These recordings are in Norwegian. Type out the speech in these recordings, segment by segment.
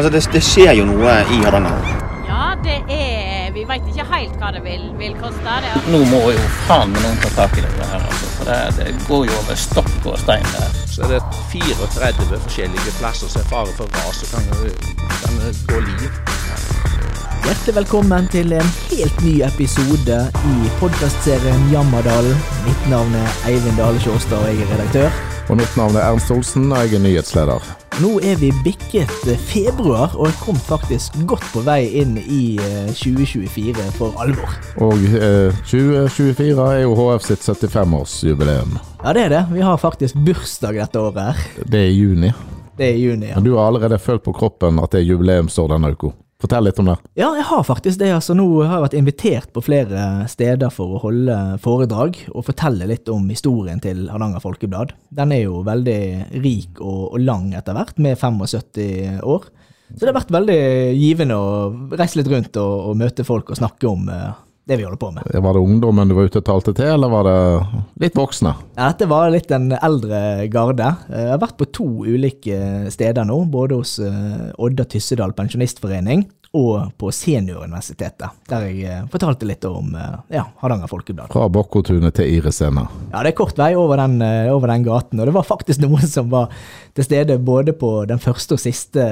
Altså, det, det skjer jo noe i Hardanger. Ja, det er Vi veit ikke helt hva det vil, vil koste. Det er Nå må jo faen meg noen ta tak i det her, altså. For det, det går jo over stokk og stein der. Så er det 34 forskjellige plasser som er fare for ras og kan, kan gå liv. Hjertelig velkommen til en helt ny episode i podkastserien Jammerdalen. Mitt navn er Eivind Dale Sjåstad, og jeg er redaktør. Og mitt navn er Ernst Olsen, og jeg er nyhetsleder. Nå er vi bikket februar, og jeg kom faktisk godt på vei inn i eh, 2024 for alvor. Og eh, 2024 er jo HF sitt 75-årsjubileum. Ja, det er det. Vi har faktisk bursdag dette året her. Det er i juni. Det er i juni, ja. Men du har allerede følt på kroppen at det er jubileumsår denne uka. Fortell litt om det. Ja, jeg har faktisk det. altså Nå har jeg vært invitert på flere steder for å holde foredrag og fortelle litt om historien til Hardanger Folkeblad. Den er jo veldig rik og, og lang etter hvert, med 75 år. Så det har vært veldig givende å reise litt rundt og, og møte folk og snakke om eh, det vi holder på med. Var det ungdommen du var ute og talte til, eller var det litt voksne? Ja, dette var litt den eldre garde. Eh, Jeg har vært på to ulike steder nå, både hos eh, Odda Tyssedal pensjonistforening og på Senioruniversitetet, der jeg eh, fortalte litt om eh, ja, Hardanger Folkeblad. Fra Bakkotunet til Irisena. Ja, det er kort vei over den, eh, over den gaten, og det var faktisk noen som var til stede både på den første og siste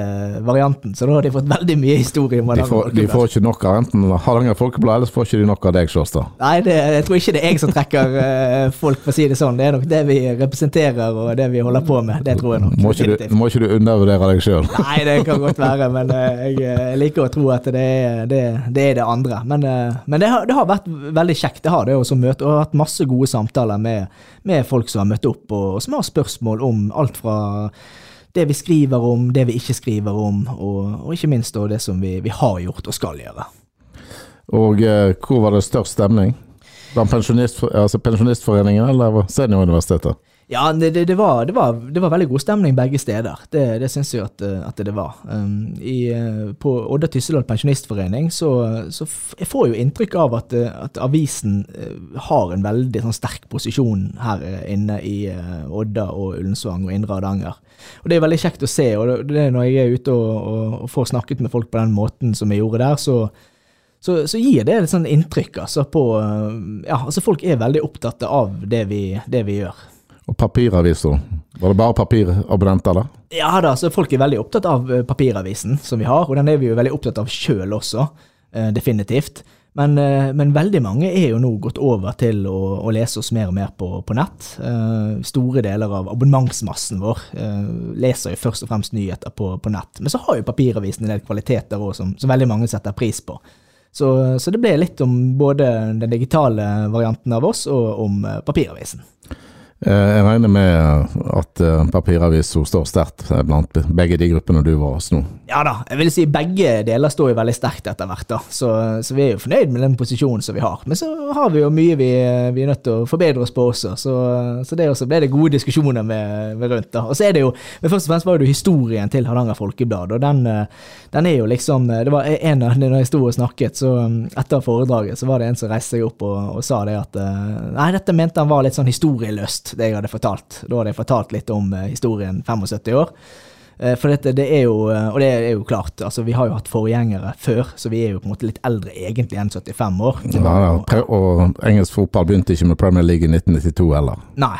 varianten, så da har de fått veldig mye historie om De Hardanger Folkeblad. de får ikke nok av enten Hardanger Folkeblad, ellers får ikke de nok av deg, Sjåstad. Nei, det, jeg tror ikke det er jeg som trekker folk, for å si det sånn. Det er nok det vi representerer og det vi holder på med. Det tror jeg nok. Må ikke du, må ikke du undervurdere deg sjøl. Nei, det kan godt være, men jeg, jeg liker å tro at det er det, det, er det andre. Men, eh, men det, har, det har vært veldig kjekt. Det har det også møte, og har hatt masse gode samtaler med, med folk som har møtt opp, og, og som har spørsmål om alt fra det vi skriver om, det vi ikke skriver om, og, og ikke minst det som vi, vi har gjort og skal gjøre. Og eh, hvor var det størst stemning? Blant altså Pensjonistforeningen eller Senioruniversitetet? Ja, det, det, det, var, det, var, det var veldig god stemning begge steder. Det, det syns jeg at, eh, at det var. Um, i, eh, på Odda Tyssedal pensjonistforening så, så jeg får jo inntrykk av at, eh, at avisen har en veldig sånn, sterk posisjon her inne i Odda og Ullensvang og Indre Hardanger. Og Det er veldig kjekt å se. og Når jeg er ute og, og, og får snakket med folk på den måten som jeg gjorde der, så, så, så gir det et sånn inntrykk. altså på, ja, altså Folk er veldig opptatt av det vi, vi gjør. Og papiraviser? Var det bare papirabonnenter, da? Ja da, så folk er veldig opptatt av eh, papiravisen som vi har, og den er vi jo veldig opptatt av sjøl også, eh, definitivt. Men, eh, men veldig mange er jo nå gått over til å, å lese oss mer og mer på, på nett. Eh, store deler av abonnementsmassen vår eh, leser jo først og fremst nyheter på, på nett. Men så har jo papiravisen en del kvaliteter også, som, som veldig mange setter pris på. Så, så det ble litt om både den digitale varianten av oss, og om papiravisen. Eh, Jeg regner med at papiravisa står sterkt eh, blant begge de gruppene du var hos nå. Ja da, jeg vil si begge deler står jo veldig sterkt etter hvert, da. Så, så vi er jo fornøyd med den posisjonen som vi har. Men så har vi jo mye vi, vi er nødt til å forbedre oss på også, så, så det også ble det gode diskusjoner med, med rundt. da. Og så er det jo, men først og fremst var det jo historien til Hardanger Folkeblad, og den, eh, den er jo liksom Det var en av når jeg sto og snakket, så um, etter foredraget, så var det en som reiste seg opp og, og sa det at eh, Nei, dette mente han var litt sånn historieløst, det jeg hadde fortalt. Da hadde jeg fortalt litt om eh, historien 75 år. Eh, For dette, det er jo, eh, og det er jo klart, altså vi har jo hatt forgjengere før, så vi er jo på en måte litt eldre egentlig enn 75 år. Ja, ja, og engelsk fotball begynte ikke med Premier League i 1992 heller. Nei.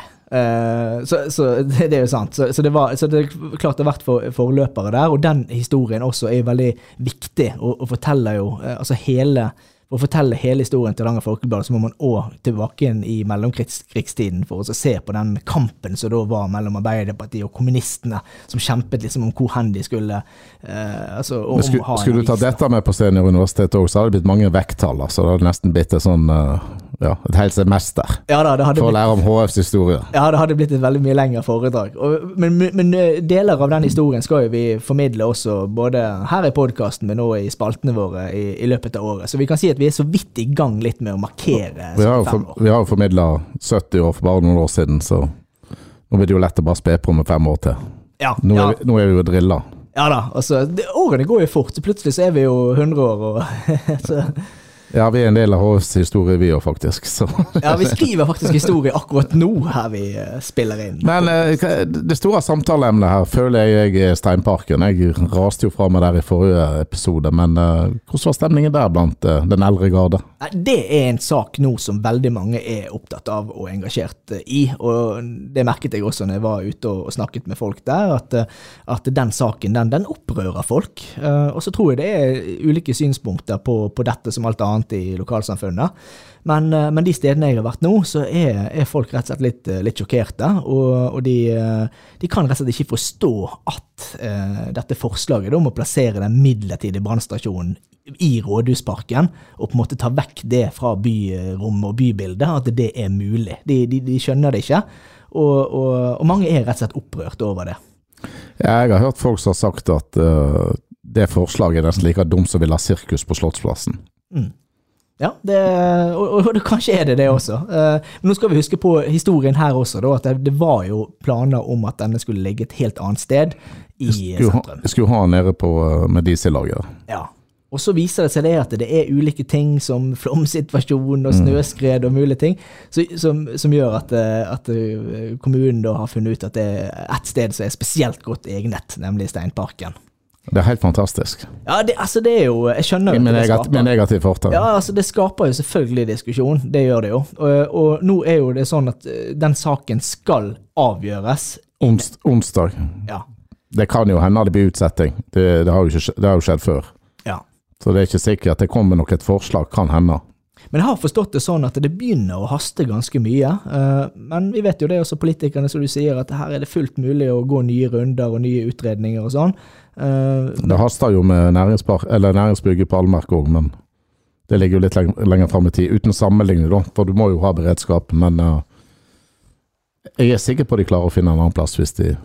så, så det, det er jo sant. Så, så, det, var, så det er klart det har vært for, forløpere der, og den historien også er jo veldig viktig, og, og forteller jo altså hele for å fortelle hele historien til Hardanger Folkeblad, så må man òg tilbake igjen i mellomkrigstiden for å se på den kampen som da var mellom Arbeiderpartiet og kommunistene, som kjempet liksom om hvor hen de skulle eh, altså, om skulle, ha skulle du ta dette med på Senioruniversitetet òg, så hadde det blitt mange vekttall. Så det hadde nesten blitt et sånn eh, ja, et helt semester Ja da, for å lære om HFs historie. Ja, det hadde blitt et veldig mye lengre foredrag. Og, men, men eh, deler av den historien skal jo vi formidle også, både her i podkasten, men også i spaltene våre i, i løpet av året. Så vi kan si at vi er så vidt i gang litt med å markere Vi 75 år. vi har jo formidla 70 år for bare noen år siden, så nå blir det jo lett å bare spe på med fem år til. Ja, Nå ja, er vi, nå er vi jo drilla. ja da. Altså, det, årene går jo fort, så plutselig så er vi jo 100 år, og så Ja, vi er en del av HFs historie, vi òg, faktisk. Så. Ja, vi skriver faktisk historie akkurat nå, her vi eh, spiller inn. Men eh, det store samtaleemnet her føler jeg jeg er Steinparken. Jeg raste jo fra meg der i forrige episode, men eh, hvordan var stemningen der blant den eldre garde? Det er en sak nå som veldig mange er opptatt av og engasjert i. og Det merket jeg også når jeg var ute og snakket med folk der, at, at den saken den, den opprører folk. Og så tror jeg det er ulike synspunkter på, på dette som alt annet i lokalsamfunnet. Men, eh, men de stedene jeg har vært nå, så er, er folk rett og slett litt, eh, litt sjokkerte. Og, og de, eh, de kan rett og slett ikke forstå at eh, dette forslaget om å plassere den midlertidige brannstasjonen i Rådhusparken, og på en måte ta vekk det fra byrom og bybildet, at det er mulig. De, de, de skjønner det ikke, og, og, og mange er rett og slett opprørt over det. Jeg har hørt folk som har sagt at uh, det forslaget er nesten like dumt som vil ha sirkus på Slottsplassen. Ja, det, og, og kanskje er det det også. Eh, men nå skal vi huske på historien her også, da, at det, det var jo planer om at denne skulle ligge et helt annet sted i Skulle ha, sentrum. skulle ha nede på eh, med. Ja. Og så viser det seg det at det er ulike ting som flomsituasjon Mm. og snøskred og mulige ting, så, som, som gjør at, eh, at eh, kommunen da har funnet ut at det er ett sted som er spesielt godt egnet, nemlig Steinparken. Det er helt fantastisk. Ja, det, altså det er jo Jeg skjønner jo at det skaper med negativ fortegn. Ja, altså det skaper jo selvfølgelig diskusjon, det gjør det jo. Og, og nå er jo det sånn at eh, den saken skal avgjøres. Ons, onsdag. Ja. Det kan jo hende det blir utsetting. Det, det, har jo ikke, det har jo skjedd før. ja. Så det er ikke sikkert at det kommer nok et forslag. Kan hende. Men jeg har forstått det sånn at det begynner å haste ganske mye. eh, Men vi vet jo det også, politikerne, som du sier, at her er det fullt mulig å gå nye runder og nye utredninger og sånn. Eh, Det haster jo med næringsbygget på Allmerk òg, men det ligger jo litt lenger fram i tid. Uten sammenligning, da, for du må jo ha beredskap. Men eh, jeg er sikker på de klarer å finne en annen plass hvis de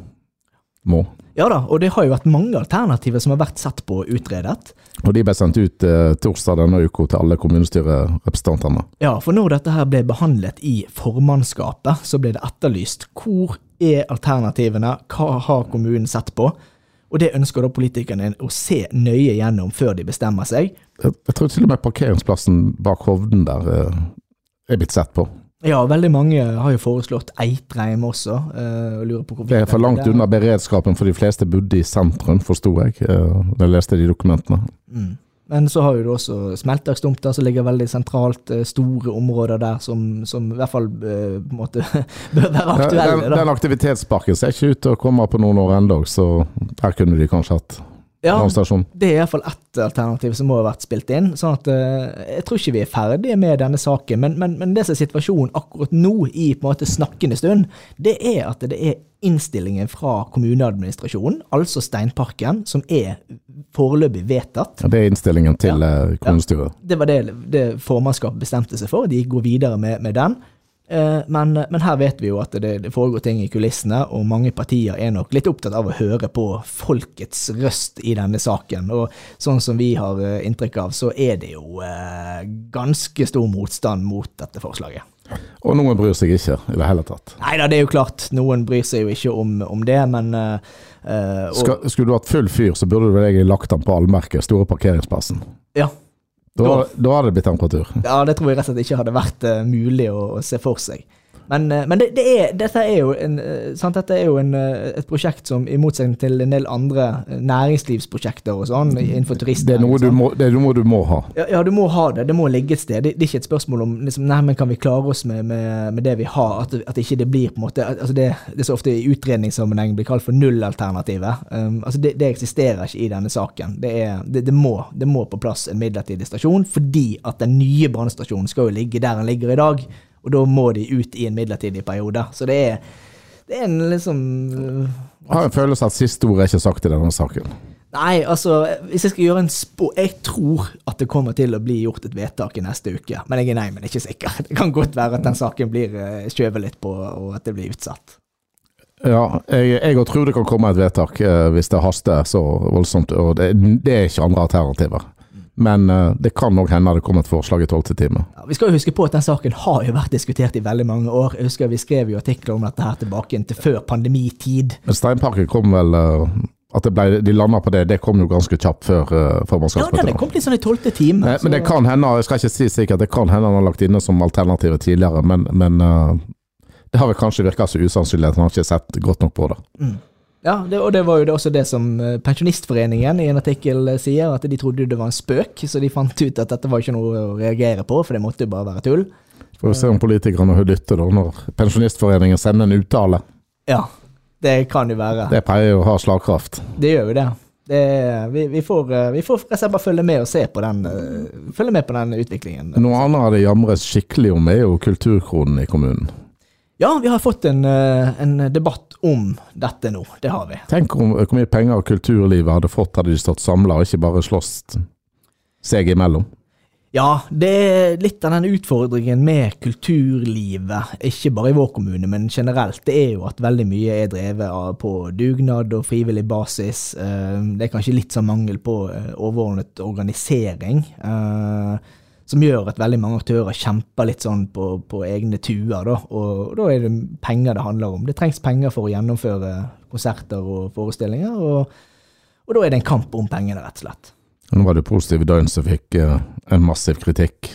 må. Ja da, og det har jo vært mange alternativer som har vært sett på og utredet. Og de ble sendt ut eh, torsdag denne uka til alle kommunestyrerepresentantene. Ja, for når dette her ble behandlet i formannskapet, så ble det etterlyst hvor er alternativene, hva har kommunen sett på? Og det ønsker da politikerne å se nøye gjennom før de bestemmer seg. Jeg, jeg tror til og med parkeringsplassen bak Hovden der eh, er blitt sett på. Ja, veldig mange har jo foreslått Eitreim også. eh, og lurer på hvorvidt Det er for langt unna beredskapen, for de fleste bodde i sentrum, forsto jeg. eh, Da leste de dokumentene. Mm. Men så har jo du også smelterstumter som ligger veldig sentralt, eh, store områder der som, som i hvert fall uh, på en måte bør være aktuelle. Den, da. den aktivitetsparken ser ikke ut til å komme på noen år ennå, så her kunne de kanskje hatt Ja, brannstasjon. det er iallfall ett alternativ som må ha vært spilt inn. sånn at uh, Jeg tror ikke vi er ferdige med denne saken, men, men, men det som er situasjonen akkurat nå, i på en måte snakkende stund, det er at det er innstillingen fra kommuneadministrasjonen, altså Steinparken, som er foreløpig vedtatt. Ja, Det er innstillingen til ja, kommunestyret. Det var det, det formannskapet bestemte seg for. De går videre med, med den. Eh, Men, men her vet vi jo at det, det foregår ting i kulissene, og mange partier er nok litt opptatt av å høre på folkets røst i denne saken. Og sånn som vi har eh, inntrykk av, så er det jo eh, ganske stor motstand mot dette forslaget. Og noen bryr seg ikke i det hele tatt. Nei da, det er jo klart, noen bryr seg jo ikke om, om det, men eh, eh, og, Skal, skulle du hatt full fyr, så burde du vel egentlig lagt den på allmerket, store parkeringsplassen. Ja. Da, Da- hadde det blitt temperatur. Ja, det tror jeg rett og slett ikke hadde vært eh, mulig å, å se for seg. Men, eh, men det, det er, dette er jo, en, eh, sant? Dette er jo en, eh, et prosjekt som, i motsetning til en del andre næringslivsprosjekter og sånn, innenfor Det er noe du sånn. må, det er noe du må ha. Ja, ja, du må ha det. Det må ligge et sted. Det, det er ikke et spørsmål om liksom, nei, men kan vi klare oss med, med, med det vi har. At, at ikke det blir på en måte altså det, det som ofte i utredningssammenheng blir kalt for nullalternativet. Um, altså det, det eksisterer ikke i denne saken. Det, er, det, det, må, det må på plass en midlertidig stasjon, fordi at den nye brannstasjonen skal jo ligge der den ligger i dag. Og da må de ut i en midlertidig periode. Så det er, det er en liksom Jeg har en følelse at siste ord er ikke sagt i denne saken. Nei, altså, hvis jeg skal gjøre en spå Jeg tror at det kommer til å bli gjort et vedtak i neste uke. Men jeg er nei, men ikke sikker. Det kan godt være at den saken blir eh, skjøvet litt på, og at det blir utsatt. Ja, jeg, jeg tror det kan komme et vedtak eh, hvis det haster så voldsomt. Og det, det er ikke andre alternativer. Men uh, det kan nok hende det kommer et forslag i tolvte time. Ja, vi skal jo huske på at den saken har jo vært diskutert i veldig mange år. Jeg husker Vi skrev jo artikler om dette her tilbake til før pandemitid. Men Steinparken kom vel uh, At det ble, de landa på det, det kom jo ganske kjapt før uh, Ja, formannskapsmøtet. den det kom litt sånn i tolvte time. Eh, Men det kan hende, jeg skal ikke si sikkert, det kan hende han har lagt inne som alternativet tidligere, men, men eh, det har vel kanskje virka så usannsynlig at han har ikke sett godt nok på det. Ja, det, og det var jo det også det som eh, Pensjonistforeningen i en artikkel eh, sier, at de trodde det var en spøk, så de fant ut at dette var ikke noe å reagere på, for det måtte jo bare være tull. Får vi se om politikerne lytter da, når Pensjonistforeningen sender en uttale. Ja, det kan jo være. Det pleier jo å ha slagkraft. Det gjør jo det. det vi, vi, får, eh, vi får bare følge med og se på den, følge med på den utviklingen. Noe annet det jamres skikkelig om, er jo kulturkronen i kommunen. Ja, vi har fått en, eh, en debatt om dette nå. Det har vi. Tenk om hvor mye penger kulturlivet hadde fått hadde de stått samla, ikke bare slåss seg imellom. Ja, det er litt av den utfordringen med kulturlivet, ikke bare i vår kommune, men generelt, det er jo at veldig mye er drevet av på dugnad og frivillig basis. Eh, Det er kanskje litt sånn mangel på eh, overordnet organisering, eh, som gjør at veldig mange aktører kjemper litt sånn på, på egne tuer, da. Og da er det penger det handler om. Det trengs penger for å gjennomføre konserter og forestillinger, og, og da er det en kamp om pengene, rett og slett. Nå var det Positive Døgn som fikk uh, en massiv kritikk.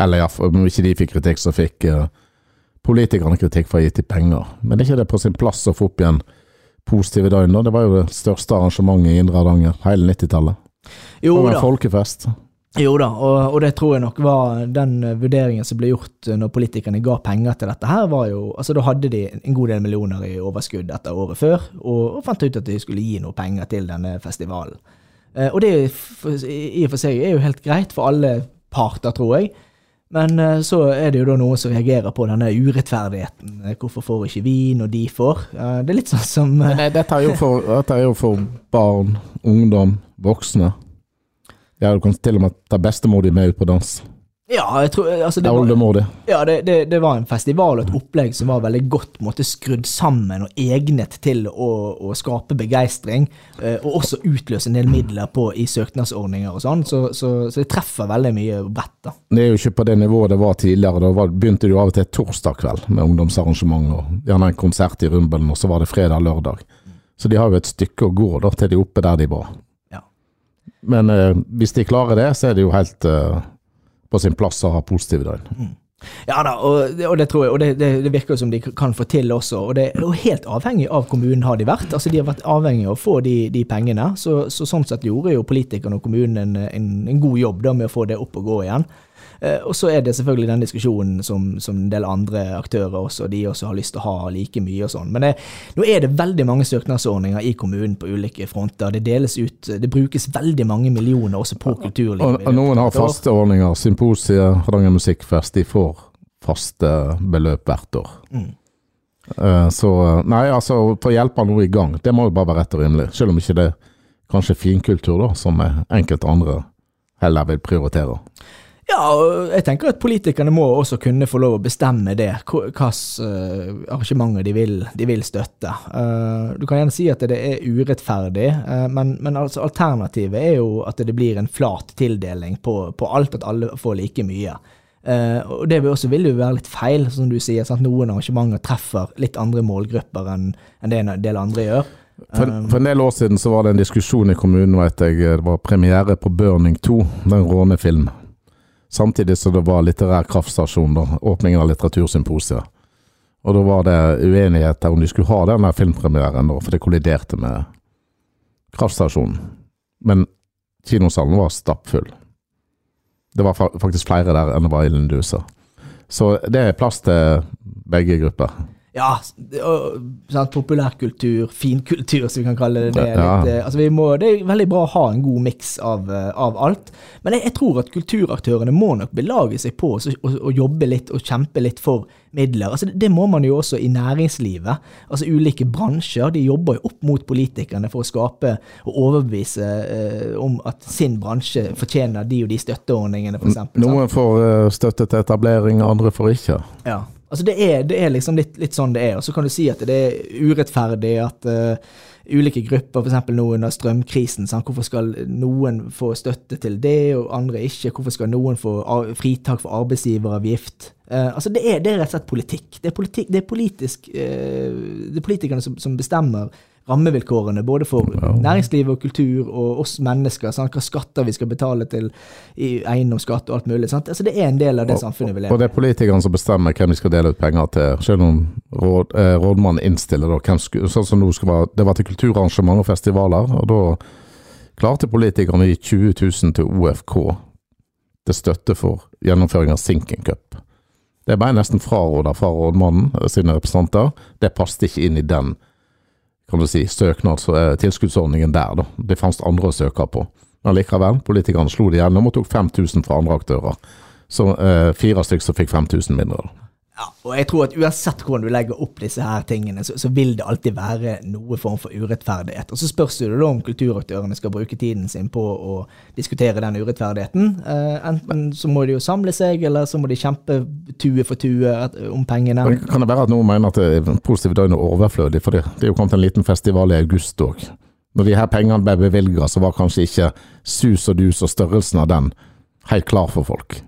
Eller ja, om ikke de fikk kritikk, så fikk uh, politikerne kritikk for å ha gitt dem penger. Men er ikke det på sin plass å få opp igjen Positive Døgn? da? Det var jo det største arrangementet i Indre Hardanger hele 90-tallet. Jo Det var en folkefest. Jo da, og, og det tror jeg nok var den eh, vurderingen som ble gjort eh, når politikerne ga penger til dette her, var jo Altså, da hadde de en god del millioner i overskudd etter året før, og, og fant ut at de skulle gi noe penger til denne festivalen. Eh, og det i og for seg er jo helt greit for alle parter, tror jeg. Men eh, så er det jo da noen som reagerer på denne urettferdigheten. Eh, Hvorfor får ikke vi når de får? Eh, det er litt sånn som det- dette er jo for, dette er jo for barn, ungdom, voksne. Ja, du kan til og med ta bestemor di med ut på dans. Ja, jeg tror altså, Det var. Ja, det, det, det var en festival og et opplegg som var veldig godt måte, skrudd sammen og egnet til å, å skape begeistring, eh, og også utløse en del midler på, i søknadsordninger og sånn, så, så, så det treffer veldig mye bredt. da. Det er jo ikke på det nivået det var tidligere. Da var, begynte det jo av og til torsdag kveld med ungdomsarrangement, og gjerne en konsert i Rumbelen, og så var det fredag-lørdag. Så de har jo et stykke å gå da, til de er oppe der de var. Men eh, hvis de klarer det, så er det jo helt eh, på sin plass å ha positive døgn. Ja da, og, og det tror jeg, og det, det, det virker som de kan få til også. Og det er jo helt avhengig av kommunen har de vært. Altså De har vært avhengig av å få de, de pengene. Så, så sånn sett gjorde jo politikerne og kommunen en, en, en god jobb da med å få det opp og gå igjen. Eh, og så er det selvfølgelig den diskusjonen som, som en del andre aktører også, de også har lyst til å ha like mye og sånn. Men det, nå er det veldig mange søknadsordninger i kommunen på ulike fronter. Det deles ut, det brukes veldig mange millioner også på kulturlivet. Og, og noen har faste ordninger. Symposiet, Hardanger Musikkfest, de får faste beløp hvert år. Mm. så Nei, altså, for å hjelpe noe i gang, det må jo bare være rett og rimelig. Selv om ikke det er kanskje finkultur, da, som er enkelte andre heller vil prioritere. Ja, og jeg tenker at politikerne må også kunne få lov å bestemme det, hvilke arrangementer de vil, de vil støtte. Eh, du kan gjerne si at det er urettferdig, eh, men, men altså alternativet er jo at det blir en flat tildeling på, på alt, at alle får like mye. Eh, og det vil også vil jo være litt feil, som du sier. Sant? Noen arrangementer treffer litt andre målgrupper enn det en del andre gjør. For, for en del år siden så var det en diskusjon i kommunen, vet jeg, det var premiere på Burning 2, den rånefilm. Samtidig som det var litterær kraftstasjon, da, åpningen av litteratursymposiet. Og da var det uenighet om de skulle ha den filmpremieren, da, for det kolliderte med kraftstasjonen. Men kinosalen var stappfull. Det var faktisk flere der enn det var i Lindusa. Så det er plass til begge grupper. Ja, sant, populærkultur, finkultur, som vi kan kalle det. det er Ja. litt, eh, altså vi må, det er veldig bra å ha en god miks av, eh, av alt. Men jeg, jeg tror at kulturaktørene må nok belage seg på å jobbe litt og kjempe litt for midler. Altså det, må man jo også i næringslivet. Altså Ulike bransjer de jobber jo opp mot politikerne for å skape og overbevise eh, om at sin bransje fortjener de og de støtteordningene, f.eks. Noen får eh, støtte til etablering, andre får ikke. Ja. Altså det er, det er liksom litt, litt sånn det er. Og så kan du si at det er urettferdig at uh, ulike grupper, f.eks. nå under strømkrisen, sant? hvorfor skal noen få støtte til det, og andre ikke? Hvorfor skal noen få fritak for arbeidsgiveravgift? Uh, altså det er, det er rett og slett politikk. Det er, politikk, det er politisk uh, Det er politikerne som, som bestemmer rammevilkårene både for næringsliv og kultur og oss mennesker. Sant? Hva skatter vi skal betale til i eiendomsskatt og alt mulig. Altså, det er en del av det samfunnet vi lever Og det er politikerne som bestemmer hvem de skal dele ut penger til, selv om råd, eh, rådmannen innstiller da, skulle, sånn som nå skal være, det var til kulturarrangement og festivaler, og da klarte politikerne å gi 20 000 til OFK til støtte for gjennomføring av Sinking Cup. Det ble nesten fraråda fra rådmannen sine representanter. Det passet ikke inn i den kan du si, eh, tilskuddsordningen der. da. Det fantes andre å søke på. Men likevel, politikerne slo det gjennom og tok 5000 fra andre aktører. Så eh, fire stykker som fikk 5000 mindre. da. Ja, og jeg tror at uansett hvordan du legger opp disse her tingene, så, så vil det alltid være noe form for urettferdighet. Og så spørs det da om kulturaktørene skal bruke tiden sin på å diskutere den urettferdigheten. Eh, enten så må de jo samle seg, eller så må de kjempe tue for tue om pengene. Kan det være at noen mener at det er positive døgn er overflødig? For det, det er jo kommet en liten festival i august òg. Når de her pengene ble bevilga, så var kanskje ikke sus og dus og størrelsen av den helt klar for folk.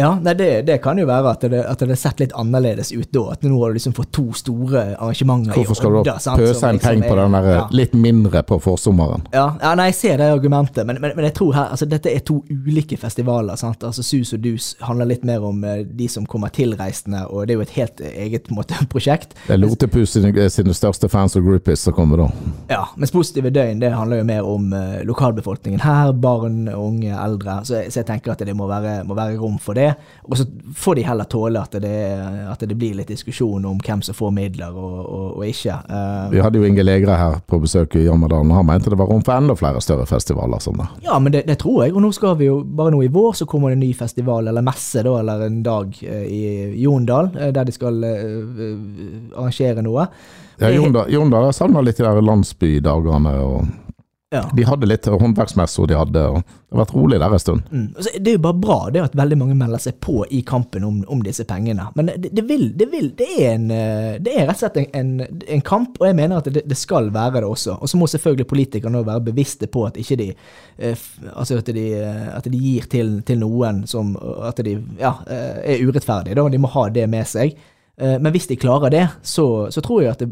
Ja, nei, det, det kan jo være at det, at det sett litt annerledes ut da. At nå har du liksom fått to store arrangementer Hvorfor skal du da pøse en liksom penge på den der ja. litt mindre på forsommeren? Ja, ja, nei, jeg ser det argumentet, men, men, men jeg tror her, altså dette er to ulike festivaler. sant? Altså Sus og Dus handler litt mer om eh, de som kommer tilreisende, og det er jo et helt eget på en måte, prosjekt. Det er Lotepus sine, sine største fans og groupies som kommer da. Ja, Mens Positive døgn det handler jo mer om eh, lokalbefolkningen her, barn, unge, eldre. Så så jeg tenker at det må være, må være rom for det. Og så får de heller tåle at det, at det blir litt diskusjon om hvem som får midler og, og, og ikke. Uh, Vi hadde jo Inge Legre her på besøk i Jammerdalen, og han mente det var rom for enda flere større festivaler. som det. Ja, men det, det tror jeg. Og nå skal vi jo, bare nå i vår så kommer det en ny festival, eller messe, da, eller en dag eh, i Jondal, eh, der de skal uh, arrangere noe. Ja, Det- Jondal Jondal savner litt de der landsbydagene. og Ja. De hadde litt håndverksmesser de hadde, og det har vært rolig der en stund. Mm. Altså, det er jo bare bra det at veldig mange melder seg på i kampen om, om disse pengene. Men det, det, vil, det, vil, det, er en, eh, det er rett og slett en, en, en kamp, og jeg mener at det, det skal være det også. Og så må selvfølgelig politikerne være bevisste på at ikke de eh, Altså at de, eh, at de gir til, til noen som At de ja, er urettferdige. Da. De må ha det med seg. Men hvis de klarer det, så, så tror jeg at det,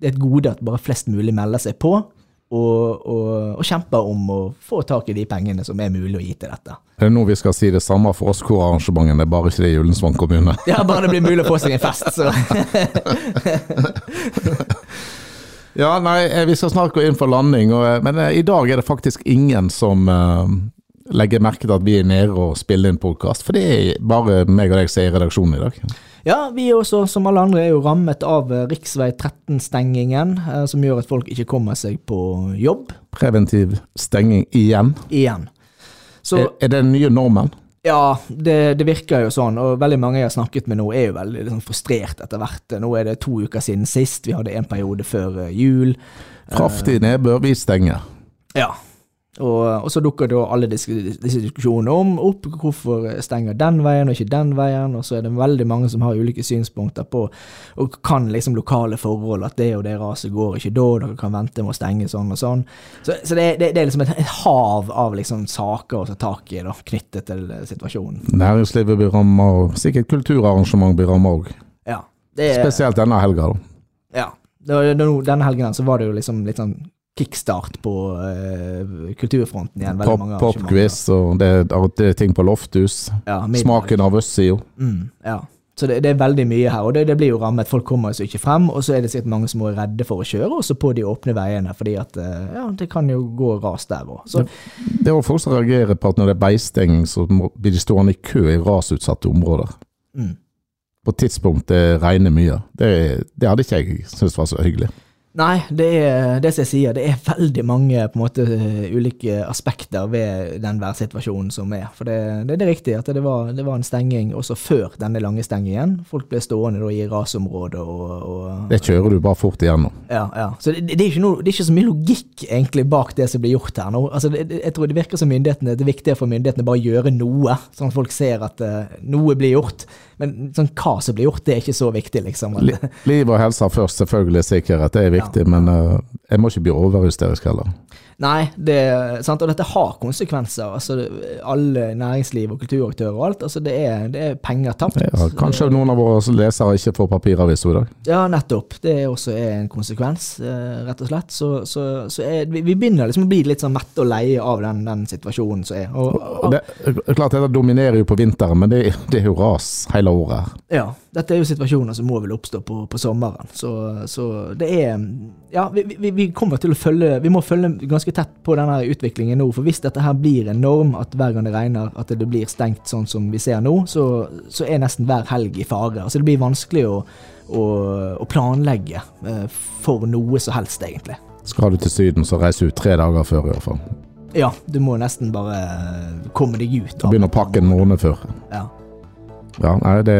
det er et gode at bare flest mulig melder seg på. Og, og, og kjemper om å få tak i de pengene som er mulig å gi til dette. Det Er nå vi skal si det samme for oss hvor arrangementene er bare ikke det i Ullensvang kommune? Ja, bare det blir mulig å få seg en fest, så. Ja, nei, eh, vi skal snart gå inn for landing, og, eh, men eh, i dag er det faktisk ingen som eh, legger merke til at vi er nede og spiller inn podkast, for det er bare meg og deg som er i redaksjonen i dag. Ja, vi er også, som alle andre, er jo rammet av rv. 13-stengingen, eh, som gjør at folk ikke kommer seg på jobb Preventiv stenging igjen. igjen. Så Er, er det den nye normen? ja, det, det virker jo sånn, og veldig mange jeg har snakket med nå, er jo veldig liksom, frustrert etter hvert. Nå er det to uker siden sist, vi hadde en periode før eh, jul. Kraftig nedbør, vi stenger. Ja. Og, og så dukker da alle disse, disse diskusjonene om opp. Hvorfor stenger den veien og ikke den veien? Og så er det veldig mange som har ulike synspunkter på og kan liksom lokale forhold. At det og det raset går ikke da, dere kan vente med å stenge sånn og sånn. Så, så det, det, det er liksom et, et hav av liksom saker å ta tak i da, knyttet til situasjonen. Næringslivet blir ramma, og sikkert kulturarrangement blir ramma òg. Ja. Spesielt denne helga, da. ja. Denne helgen så var det jo liksom litt sånn kickstart på uh, kulturfronten igjen. Veldig Popquiz, og det, det er ting på lofthus. Ja. Smaken av jo. Mm, ja. Så det, det er veldig mye her, og det, det blir jo rammet. Folk kommer altså ikke frem, og så er det sikkert mange som er redde for å kjøre også på de åpne veiene, fordi at eh, ja, det kan jo gå ras der òg. Så Det er folk som reagerer på at når det er beistenging, så blir de stående i kø i rasutsatte områder. mm. På tidspunkt det regner mye. Det, det hadde ikke jeg syntes var så hyggelig. Nei, det er det som jeg sier, det er veldig mange på en måte ulike aspekter ved den værsituasjonen som er. For det, det, det riktige, riktig at det var, det var en stenging også før denne lange stengingen. Folk ble stående da i rasområdet og, og Det kjører du bare fort igjennom. Ja, ja. Så det, det, er ikke noe, det er ikke så mye logikk egentlig bak det som blir gjort her nå. Altså, jeg tror det virker som myndighetene, det er viktigere for myndighetene bare å gjøre noe, sånn at folk ser at uh, noe blir gjort. Men sånn hva som blir gjort, det er ikke så viktig, liksom. Li, liv og helse først, selvfølgelig. Sikkerhet det er viktig, men uh, jeg må ikke bli overhysterisk heller. Nei, det, sant? og dette har konsekvenser. Altså, alle næringsliv og kulturaktører og alt. Altså, det, er, det er penger tapt. Ja, kanskje noen av våre lesere ikke får papiraviser i dag. Ja, nettopp. Det er også en konsekvens, eh, rett og slett. Så, så, så er, vi, vi begynner liksom å bli litt sånn mette og leie av den, den situasjonen som er. Og, Og det, er klart Dette dominerer jo på vinteren, men det, det er jo ras hele året. her. Ja, dette er jo situasjoner som må vel oppstå på, på sommeren. Så, så det er Ja, vi, vi, vi kommer til å følge Vi må følge ganske tett på denne utviklingen nå. For hvis dette her blir en norm, at hver gang det regner, at det blir stengt sånn som vi ser nå, så, så er nesten hver helg i fare. Altså det blir vanskelig å, å, å planlegge eh, for noe som helst, egentlig. Skal du til Syden, så reis ut tre dager før, i hvert fall. Ja, du må nesten bare komme deg ut. Begynne å pakke en måned før. Ja. Ja, nei, det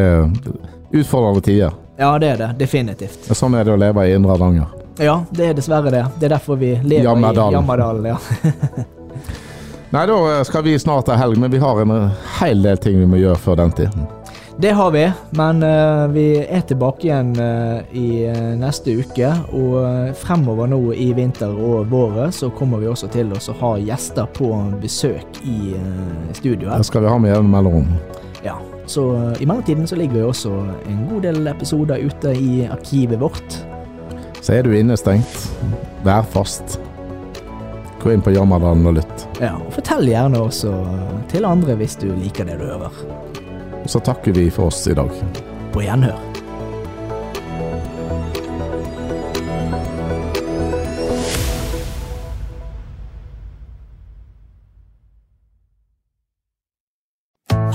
utfordrende tider. ja, det er det. Definitivt. Sånn er det å leve i Indre Hardanger. Ja, det er dessverre det. Det er derfor vi lever Jammerdalen. i Jammerdalen. Ja. Nei, da skal vi snart ha helg, men vi har en hel del ting vi må gjøre før den tiden. Det har vi, men uh, vi er tilbake igjen uh, i eh, neste uke. Og eh, fremover nå i vinter og våret så kommer vi også til å ha gjester på besøk i uh, studioet. Det skal vi ha med jevne mellomrom. Ja, så eh, i mellomtiden så ligger jo også en god del episoder ute i arkivet vårt. Så er du innestengt, vær fast. Gå inn på Jammerdalen og lytt. Ja, og fortell gjerne også til andre hvis du liker det du hører. Og så takker vi for oss i dag. På gjenhør.